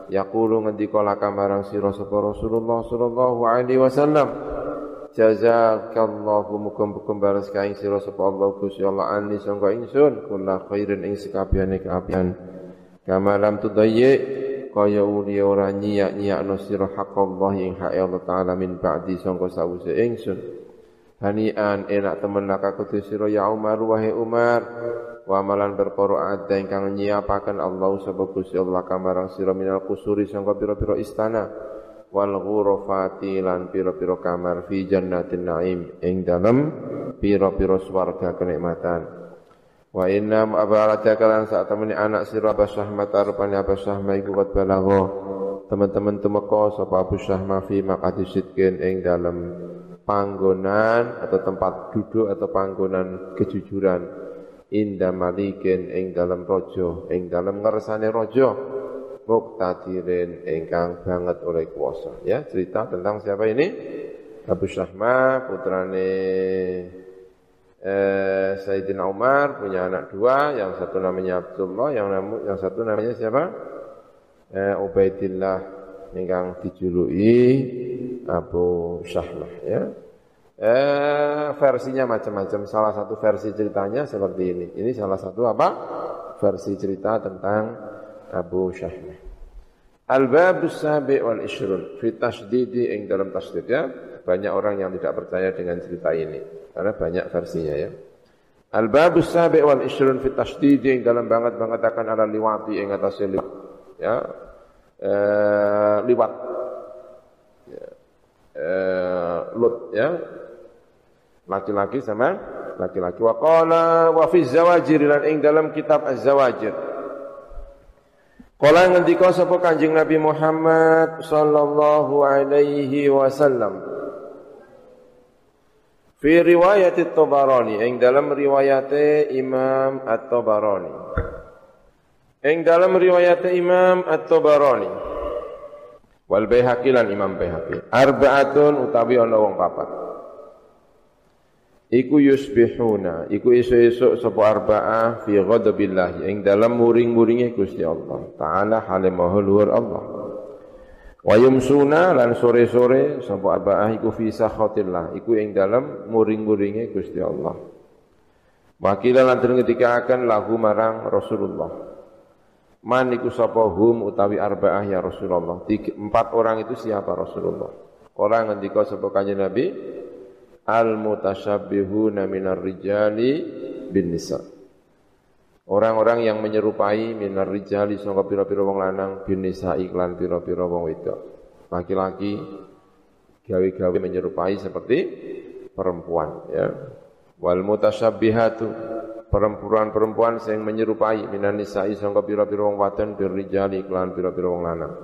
yaqulu ngendika laka marang sira sapa Rasulullah sallallahu alaihi wasallam Jazakallahu mukum-mukum balas kain sira sapa Allah Gusti Allah ani sangka ingsun kula khairin ing sekabehane kaapian. Kama lam tudayyi kaya uli ora nyiak-nyiakno sira hak Allah ing hak Allah taala min ba'di sangka sawise ingsun. Hanian enak temen laka kudu sira ya Umar wahai Umar. Wa malan perkara ada ingkang nyiapaken Allah sapa Gusti Allah kamarang sira minal kusuri sangka pira-pira istana. Wal ghurafati lan pira-pira kamar fi jannatin naim ing dalem pira-pira swarga kenikmatan. Wa inna abarata kalan saat temani anak sira Abu Syahmah tarupane Abu Syahmah iku wat balagho teman-teman temeka sapa Abu Syahmah fi maqadi sidkin ing dalem panggonan atau tempat duduk atau panggonan kejujuran inda malikin ing dalam rojo ing dalam ngersane rojo muktadirin ingkang banget oleh kuasa. Ya, cerita tentang siapa ini? Abu Syahma, putrane eh, Sayyidina Umar punya anak dua, yang satu namanya Abdullah, yang namu, yang satu namanya siapa? Eh, Ubaidillah ingkang dijuluki Abu Syahmah ya. Eh, versinya macam-macam. Salah satu versi ceritanya seperti ini. Ini salah satu apa? Versi cerita tentang Abu Syahmah. Al-babus sabi wal ishrun fi tasdidi ing dalam tasdid ya. Banyak orang yang tidak percaya dengan cerita ini karena banyak versinya ya. Al-babus sabi wal ishrun fi tasdidi ing dalam banget mengatakan ala liwati ing atas ya. E, liwat. E, lut ya. Laki-laki sama laki-laki. Wa qala wa fi zawajir lan ing dalam kitab Az-Zawajir Kala ngendika sapa Kanjeng Nabi Muhammad sallallahu alaihi wasallam. Fi riwayat At-Tabarani, ing dalam riwayat Imam At-Tabarani. Ing dalam riwayat Imam At-Tabarani. Wal Baihaqi lan Imam Baihaqi. Arba'atun utawi ana wong papat. Iku yusbihuna, iku esuk-esuk sapa arba'ah fi ghadabillah ing dalam muring-muringe Gusti Allah. Ta'ala halim luhur Allah. Wa yumsuna lan sore-sore sapa arba'ah iku fi sakhatillah, iku ing dalam muring-muringe Gusti Allah. Wakila lan ketika akan lahu marang Rasulullah. Man iku hum utawi arba'ah ya Rasulullah. Tiga, empat orang itu siapa Rasulullah? Orang ngendika sapa kanjeng Nabi, al mutasabbihuna minar rijali bin nisa. Orang-orang yang menyerupai minar rijali sangka pira-pira wong lanang bin nisa iklan pira-pira wong wedok. Laki-laki gawe-gawe menyerupai seperti perempuan ya. Wal mutasabbihatu perempuan-perempuan yang menyerupai minan nisa'i sangka pira-pira wong wadon bir rijali iklan pira-pira wong lanang.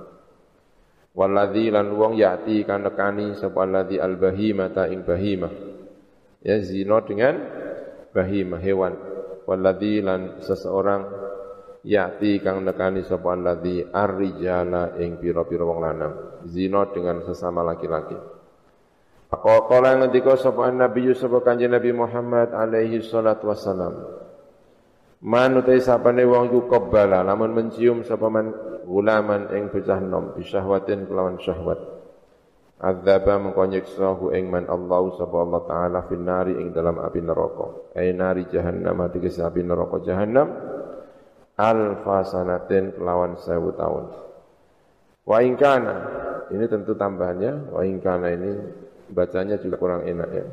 Waladhi lan wong yati kan nekani sapa alladzi al bahimata ing bahimah. Ya zina dengan bahimah hewan. Waladhi lan seseorang yati kang nekani sapa alladzi ar-rijala ing pira-pira wong lanang. Zina dengan sesama laki-laki. Qala ngendika sapa Nabi sapa Kanjeng Nabi Muhammad alaihi salatu wassalam. Man utai sapane wong iku qabbala lamun mencium sapa man gulaman ing bocah nom bisyahwatin kelawan syahwat Adzaba mengko nyiksa ing man Allah sapa Allah taala nari ing dalam api neraka. Ai nari jahannam ati api neraka jahannam alfa sanatin kelawan sewu tahun. Wa ingkana ini tentu tambahannya wa ingkana ini bacanya juga kurang enak ya.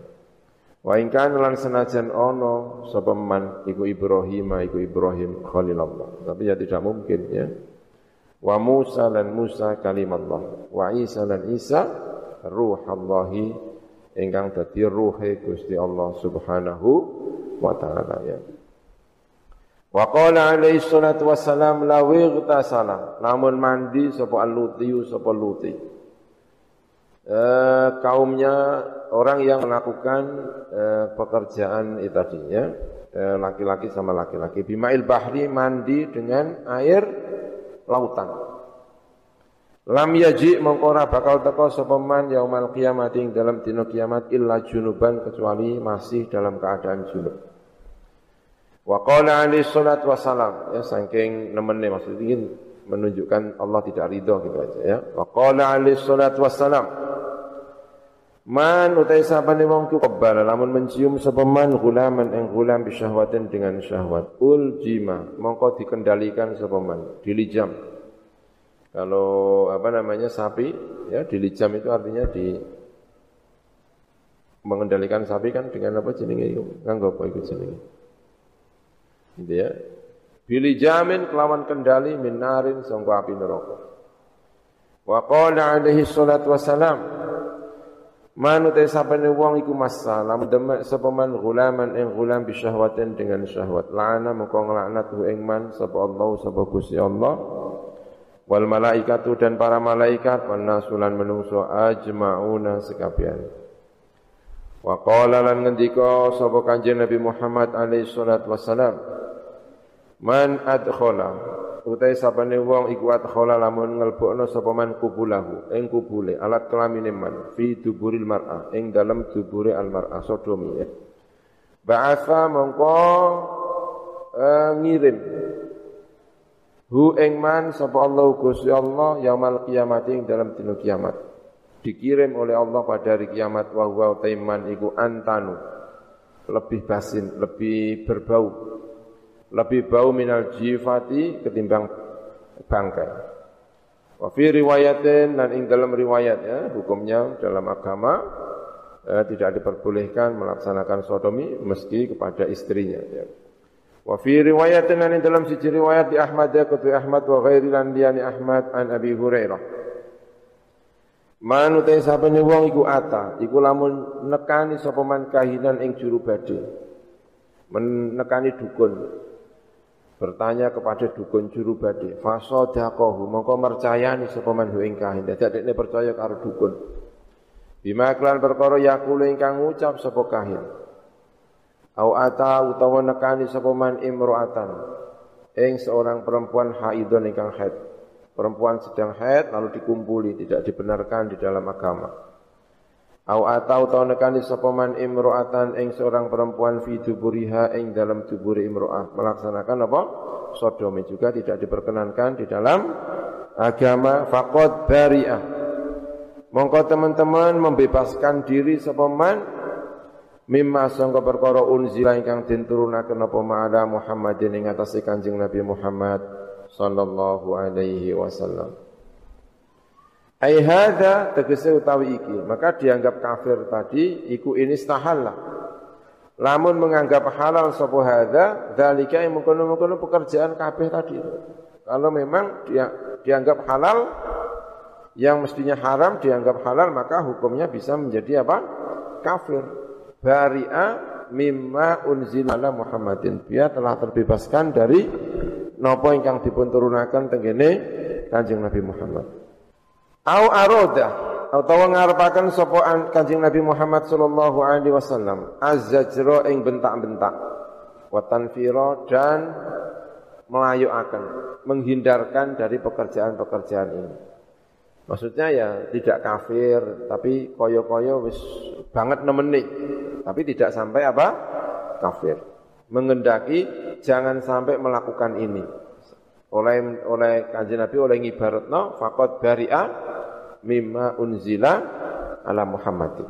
Wa ingkana lan senajan ono sapa man iku Ibrahim iku Ibrahim Khalilullah. Tapi ya tidak mungkin ya. Wa Musa lan Musa kalimatullah. Wa Isa lan Isa ruhallahi ingkang dadi ruhe Gusti Allah Subhanahu wa taala ya. Wa qala alaihi salatu wassalam la salam lamun mandi sapa al-luti sapa luti. Eh, kaumnya orang yang melakukan eh, pekerjaan itu tadi ya eh, laki-laki sama laki-laki bimail bahri mandi dengan air lautan. Lam yaji mengkora bakal teko sapa man yaumal kiamat ing dalam dina kiamat illa junuban kecuali masih dalam keadaan junub. Wa qala alaihi salat wasalam ya saking nemene maksud ingin menunjukkan Allah tidak ridho gitu aja ya. Wa qala alaihi salat wasalam Man utai sapane wong ku kebal lamun mencium sapa man gulaman ing gulam bisyahwatin dengan syahwat. Ul jima mongko dikendalikan sapa man dilijam. Kalau apa namanya sapi ya dilijam itu artinya di mengendalikan sapi kan dengan apa jenenge? Nganggo apa iku jenenge? Gitu ya. Bilijamin kelawan kendali minarin sangka api neraka. Wa qala alaihi salatu wassalam Manu te sapane wong iku masalah demek sapa man gulaman ing gulam bi syahwatin dengan syahwat. La'ana moko nglaknat hu ing man sapa Allah sapa Gusti Allah. Wal malaikatu dan para malaikat wan nasulan menungso ajmauna sekabian. Wa qala lan ngendika sapa Kanjeng Nabi Muhammad alaihi salatu wassalam. Man adkhala utai sapane wong iku adkhala lamun ngelbokno sapa man kubulahu ing kubule alat kelamine man fi duburil mar'a ing dalam dubure al mar'a sodomi ya ba'atha mongko uh, ngirim hu ing man sapa Allah Gusti Allah yaumal kiamat ing dalam dina kiamat. Dikirim oleh Allah pada hari kiamat wa huwa taiman iku antanu lebih basin lebih berbau lebih bau minal jifati ketimbang bangkai. Wa fi riwayatin dan ing dalam riwayat ya, hukumnya dalam agama eh, tidak diperbolehkan melaksanakan sodomi meski kepada istrinya ya. Wa fi riwayatin ing dalam siji riwayat di Ahmad ya kutu Ahmad wa ghairi lan liyani Ahmad an Abi Hurairah. Manute sapane wong iku ata, iku lamun nekani sapa man kahinan ing juru badhe. Menekani dukun, bertanya kepada dukun juru badi fasadakohu mongko mercayani sapa man ing kahin dadi adekne percaya karo dukun. Bima klan perkara yakulu ingkang ngucap sapa kahin au ata utawa nekani sapa imro'atan. Ing seorang perempuan haidon ingkang haid. Perempuan sedang haid lalu dikumpuli tidak dibenarkan di dalam agama Au atau tau nekani sapa man imro'atan ing seorang perempuan fi duburiha ing dalam duburi imro'ah melaksanakan apa? Sodomi juga tidak diperkenankan di dalam agama faqad bari'ah. Mongko teman-teman membebaskan diri sapa man mimma sangka perkara unzila ingkang den turunaken apa ma'ala Muhammadin ing atase Kanjeng Nabi Muhammad sallallahu alaihi wasallam. Ai hadza tegese utawi iki, maka dianggap kafir tadi iku ini stahalla. Lamun menganggap halal sapa hadza, yang mengkono-mengkono pekerjaan kabeh tadi. Kalau memang dia dianggap halal yang mestinya haram dianggap halal maka hukumnya bisa menjadi apa? kafir. Bari'a mimma unzila ala Muhammadin. Dia telah terbebaskan dari napa ingkang dipun turunaken tengene Kanjeng Nabi Muhammad. Au aroda atau ngarepaken sapa Kanjeng Nabi Muhammad sallallahu alaihi wasallam azzajra ing bentak-bentak wa tanfira dan melayuaken menghindarkan dari pekerjaan-pekerjaan ini. Maksudnya ya tidak kafir tapi koyo-koyo wis banget nemeni tapi tidak sampai apa? kafir. Mengendaki jangan sampai melakukan ini. Oleh oleh Kanjeng Nabi oleh ngibaratno faqad bari'a mimma unzila ala Muhammadin.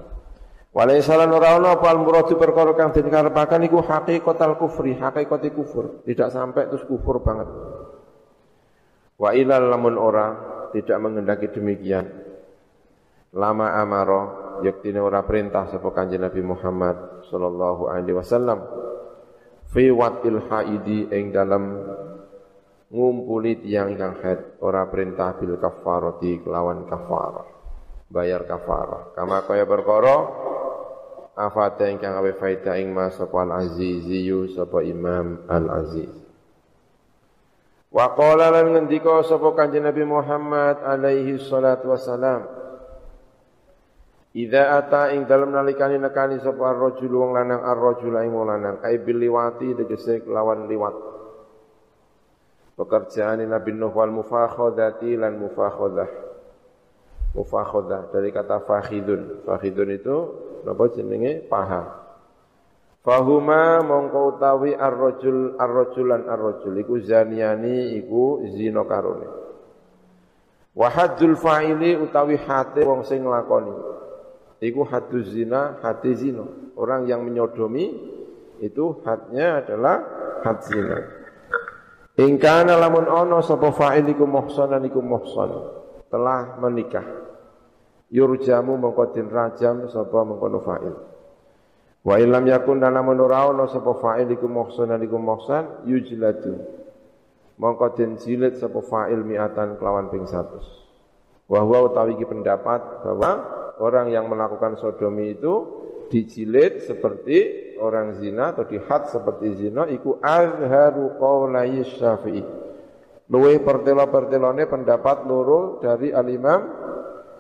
Walaysa lan ora ana apa muradu perkara kang den karepaken iku hakikatul kufri, hakikate kufur, tidak sampai terus kufur banget. Wa ilal lamun ora tidak mengendaki demikian. Lama amaro yaktine ora perintah sapa Kanjeng Nabi Muhammad sallallahu alaihi wasallam fi watil haidi ing dalam ngumpuli tiang ingkang haid ora perintah bil kafarati kelawan kafarah. Bayar kafarah. Kama kaya perkara afate ingkang awe faida ing mas sapa al aziziyu sapa imam al aziz wa qala lan ngendika sapa kanjeng Nabi Muhammad alaihi salatu wasalam Idza ata ing dalem nalikane nekani sapa ar-rajul wong lanang ar-rajul ing wong lanang ai bil liwati tegese lawan liwat pekerjaan Nabi Nuh wal mufakhodati lan mufakhodah mufakhodah dari kata fakhidun fakhidun itu apa jenenge paha Fahuma mongko utawi ar-rajul ar-rajulan ar-rajul iku zaniani iku zina karone. Wa haddul fa'ili utawi hati wong sing nglakoni. Iku hadduz zina, hati zina. Orang yang menyodomi itu hadnya adalah had zina. Ingkana lamun ono sapa fa'il iku muhsanan iku muhsan telah menikah. Yurjamu mongko den rajam sapa mengkono fa'il. Wa illam yakun dan lamun ora ono sapa fa'il iku muhsanan iku muhsan yujladu. Mongko den jilid sapa fa'il mi'atan kelawan ping 100. Wa huwa utawi pendapat bahwa orang yang melakukan sodomi itu dijilid seperti orang zina atau dihad seperti zina iku azharu qaulai Syafi'i. Luwe pertelo-pertelone pendapat loro dari al-Imam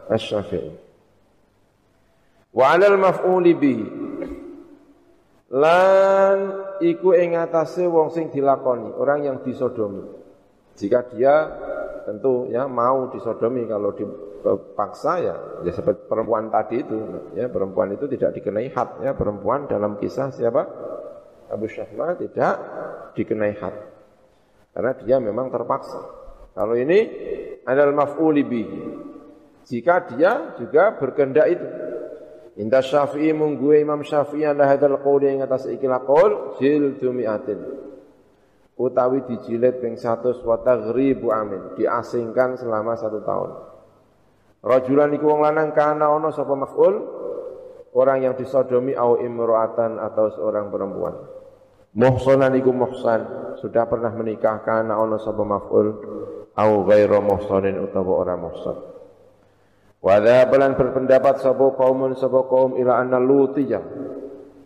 Asy-Syafi'i. Wa 'alal maf'uli bihi. Lan iku ing atase wong sing dilakoni, orang yang disodomi. Jika dia tentu ya mau disodomi. Kalau di paksa ya ya seperti perempuan tadi itu ya perempuan itu tidak dikenai had ya. Perempuan dalam kisah siapa? Abu Syahma tidak dikenai had. Karena dia memang terpaksa. Kalau ini adalah maf'uli bihi. Jika dia juga berkehendak itu. Indah Syafi'i mungguwe Imam Syafi'i anda hadal qawli yang atas ikilah qawl jildu mi'atin utawi dijilid ping 100 wa taghribu amin. Diasingkan selama satu tahun. Rajulan iku wong lanang kana ana sapa maf'ul? Orang yang disodomi au imro'atan atau seorang perempuan. Muhsanan iku muhsan, sudah pernah menikah kana ana sapa maf'ul? Au ghairu muhsanin utawa orang muhsan. Wa pelan berpendapat sapa kaumun sapa kaum ila anna lutiyah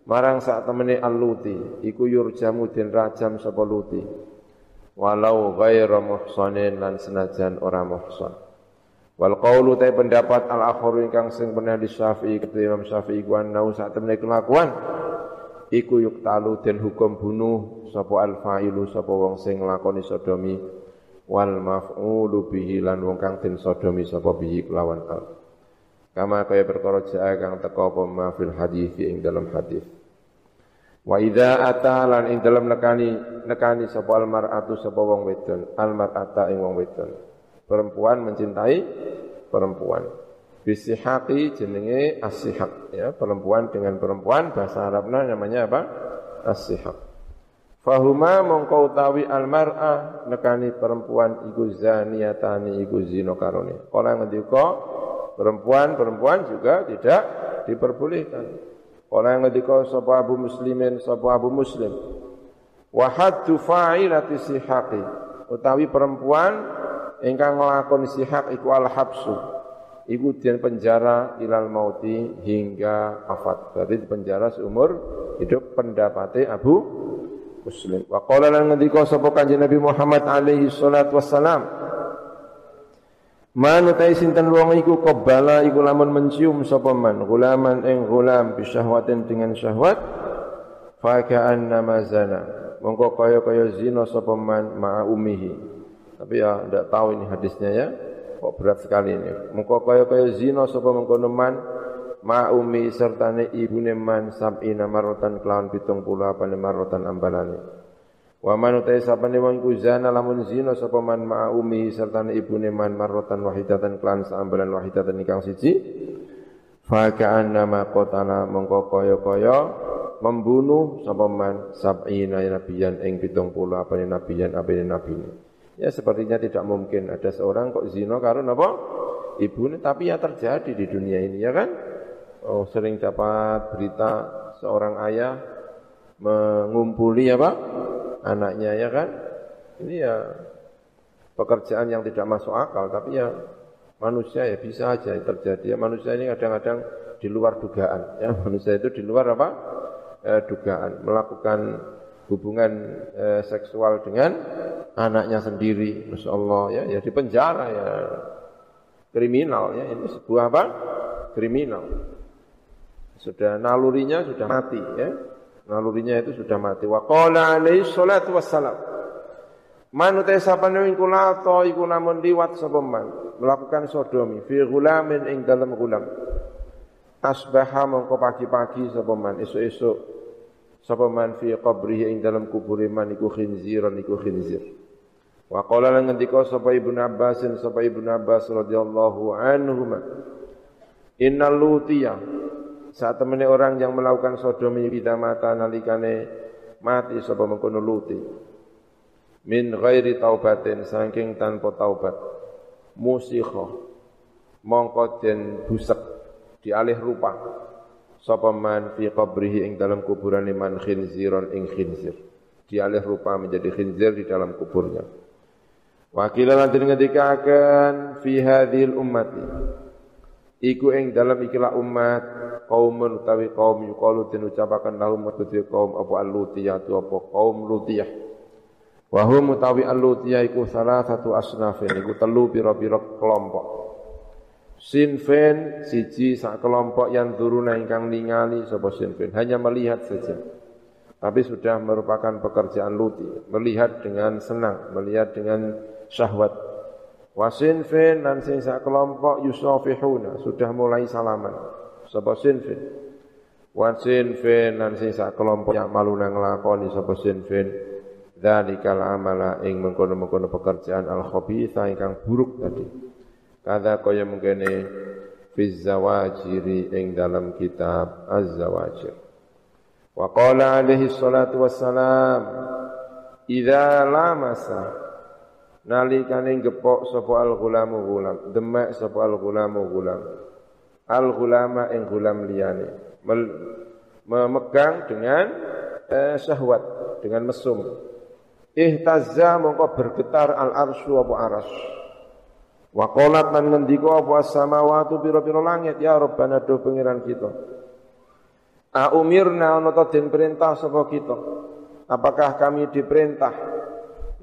marang sak temene al-luti iku yurjamu den rajam sapa luti. Walau ghairu muhsanin lan senajan ora muhsan. Wal qawlu ta pendapat al akharu ingkang sing pernah di Syafi'i ketua Imam Syafi'i ku nau sak temene kelakuan. Iku yuktalu den hukum bunuh sapa al fa'ilu sapa wong sing nglakoni sodomi. Wal maf'ulu bihi lan wong kang den sodomi sapa bihi kelawan al Kama kaya perkara jaa kang teka apa ma fil hadis ing dalam hadis. Wa idza ata lan ing dalam nekani nekani sapa al mar'atu sapa wong wedon, al mar'ata ing wong wedon. Perempuan mencintai perempuan. Bisihaqi jenenge asihaq ya, perempuan dengan perempuan bahasa Arabnya namanya apa? Asihaq. Fahuma mongko utawi al mar'ah nekani perempuan iku zaniyatani iku zina karone. Kala ngendika perempuan-perempuan juga tidak diperbolehkan. Kala ngendika sapa abu muslimin sapa abu muslim. Wa haddu fa'ilati sihaqi utawi perempuan ingkang nglakoni sihaq iku al habsu. Iku den penjara ilal mauti hingga afat. Berarti penjara seumur hidup pendapatnya Abu Muslim. Wa qala lan ngendika sapa Kanjeng Nabi Muhammad alaihi salatu wassalam. Man utai sinten wong iku qabala iku lamun mencium sapa man gulaman ing gulam bisyahwatin dengan syahwat fa ka'anna zana. Mongko kaya-kaya zina sapa man ma'a ummihi. Tapi ya ndak tahu ini hadisnya ya. Kok berat sekali ini. Mongko kaya-kaya zina sapa mengkono man ma'umi sertane ibune man sab'ina marotan kelawan pitung puluh apane marotan ambalane wa man utai sapane wong iku zana lamun zina sapa man ma'umi sertane ibune man marotan wahidatan kelawan saambalan wahidatan ikang siji. Fa ka'annama qatala mongko kaya-kaya membunuh sapa man sab'ina nabiyan ing pitung puluh apane nabiyan apane nabine. Ya sepertinya tidak mungkin ada seorang kok zina karo napa? Ibune tapi ya terjadi di dunia ini ya kan? Oh, sering dapat berita seorang ayah mengumpuli apa anaknya ya kan? Ini ya pekerjaan yang tidak masuk akal tapi ya manusia ya bisa aja terjadi. Ya manusia ini kadang-kadang di luar dugaan ya. Manusia itu di luar apa? Eh, dugaan. Melakukan hubungan eh, seksual dengan anaknya sendiri Masya Allah ya. Ya di penjara ya. Kriminal ya. Ini sebuah apa? Kriminal. Sudah nalurinya sudah mati ya. Nalurinya itu sudah mati. Wa qala alaihi salatu wassalam. Man utai sapane iku lato iku namun liwat sapa man melakukan sodomi fi ghulamin ing dalam gulam. Asbaha mongko pagi-pagi sapa man esuk-esuk sapa man fi qabrihi ing dalam kubur man iku khinziran iku khinzir. Wa qala lan ngendika sapa Ibnu Abbas sapa Ibnu Abbas radhiyallahu anhuma. Innal lutiyah saat temene orang yang melakukan sodomi bida mata nalikane mati sapa mengkono luti min ghairi taubatin saking tanpa taubat. Musikha mongko den busek dialih rupa. Sapa man fi qabrihi ing dalam kuburan man khinziron ing khinzir. Dialih rupa menjadi khinzir di dalam kuburnya. Wakilan nanti ngendikaken fi hadhil ummati iku ing dalam ikilah umat kaumun utawi kaum yuqalu den ucapaken lahum kedue kaum apa al-lutiyah tu apa kaum lutiyah. Wa hum utawi al-lutiyah iku salah satu asnafin iku telu pira-pira kelompok. Sinfen siji sak kelompok yang turuna ingkang ningali sapa sinfen hanya melihat saja. Tapi sudah merupakan pekerjaan luti. Melihat dengan senang melihat dengan syahwat wasinfin dan sing sak kelompok yusafihuna sudah mulai salaman. Sapa sinfin wa sinfin lan sing sak kelompok yang malu nang nglakoni sapa sinfin dzalikal amala ing mengkono-mengkono pekerjaan al khabitha ingkang buruk tadi. Kada kaya mengkene fi zawajiri ing dalam kitab az-zawajir. Wa qala alaihi salatu wassalam idza lamasa nalikane gepok sapa al ghulamu ghulam demek sapa al ghulamu ghulam. Al ghulama ing gulam liyane. Memegang dengan eh, syahwat dengan mesum. Ihtazza mongko bergetar al arsyu apa aras. Wa qalat lan ngendika apa samawati pira-pira langit? Ya rabbana do pangeran kita. A umirna ana ta den perintah sapa kita? Apakah kami diperintah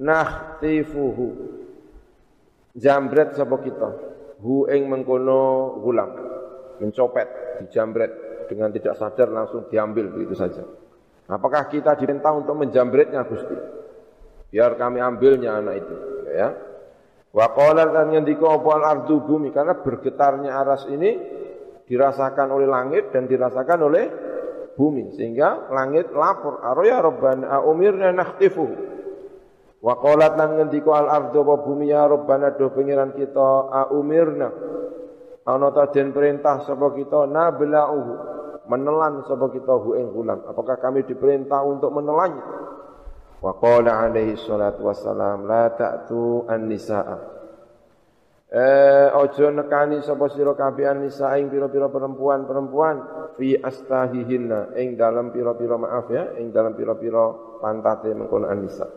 nahtifuhu. Jambret sapa kita? Hu ing mengkono gulam mencopet, dijambret. Dengan tidak sadar langsung diambil begitu saja. Apakah kita diperintah untuk menjambretnya Gusti? Biar kami ambilnya anak itu, ya. Wa qala kan ngendika apa ardu bumi? Karena bergetarnya aras ini dirasakan oleh langit dan dirasakan oleh bumi. Sehingga langit lapor ya rabbana umirna nakhtifu wa qalat lan ngendika al ardu wa bumi? Ya rabbana do pengiran kita umirna ana ta den perintah sapa kita nabla'uhu menelan sapa kita hu ing gulam apakah kami diperintah untuk menelannya wa qala alaihi salatu wassalam la ta'tu an-nisaa. Eh ojo nekani sapa sira kabeh nisa ing pira-pira perempuan-perempuan fi astahihinna ing dalam pira-pira maaf ya ing dalam pira-pira pantate mengkono anisa.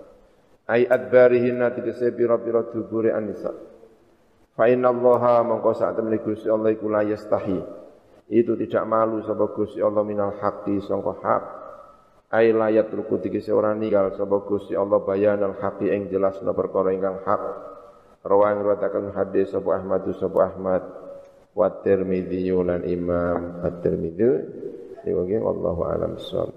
Ai adbarihinna tegese pira-pira dubure anisa. Fa inna Allaha mongko sak temene Gusti Allah iku la yastahi. Itu tidak malu sapa Gusti Allah minal haqqi sangka hak. Ai layat ruku tegese ora ninggal sapa Gusti Allah bayanal haqqi ing jelasna perkara ingkang hak. Rawang riwayataken hadis sapa Ahmad sapa Ahmad wa Tirmidzi lan Imam At-Tirmidzi. Iki wallahu alam bissawab.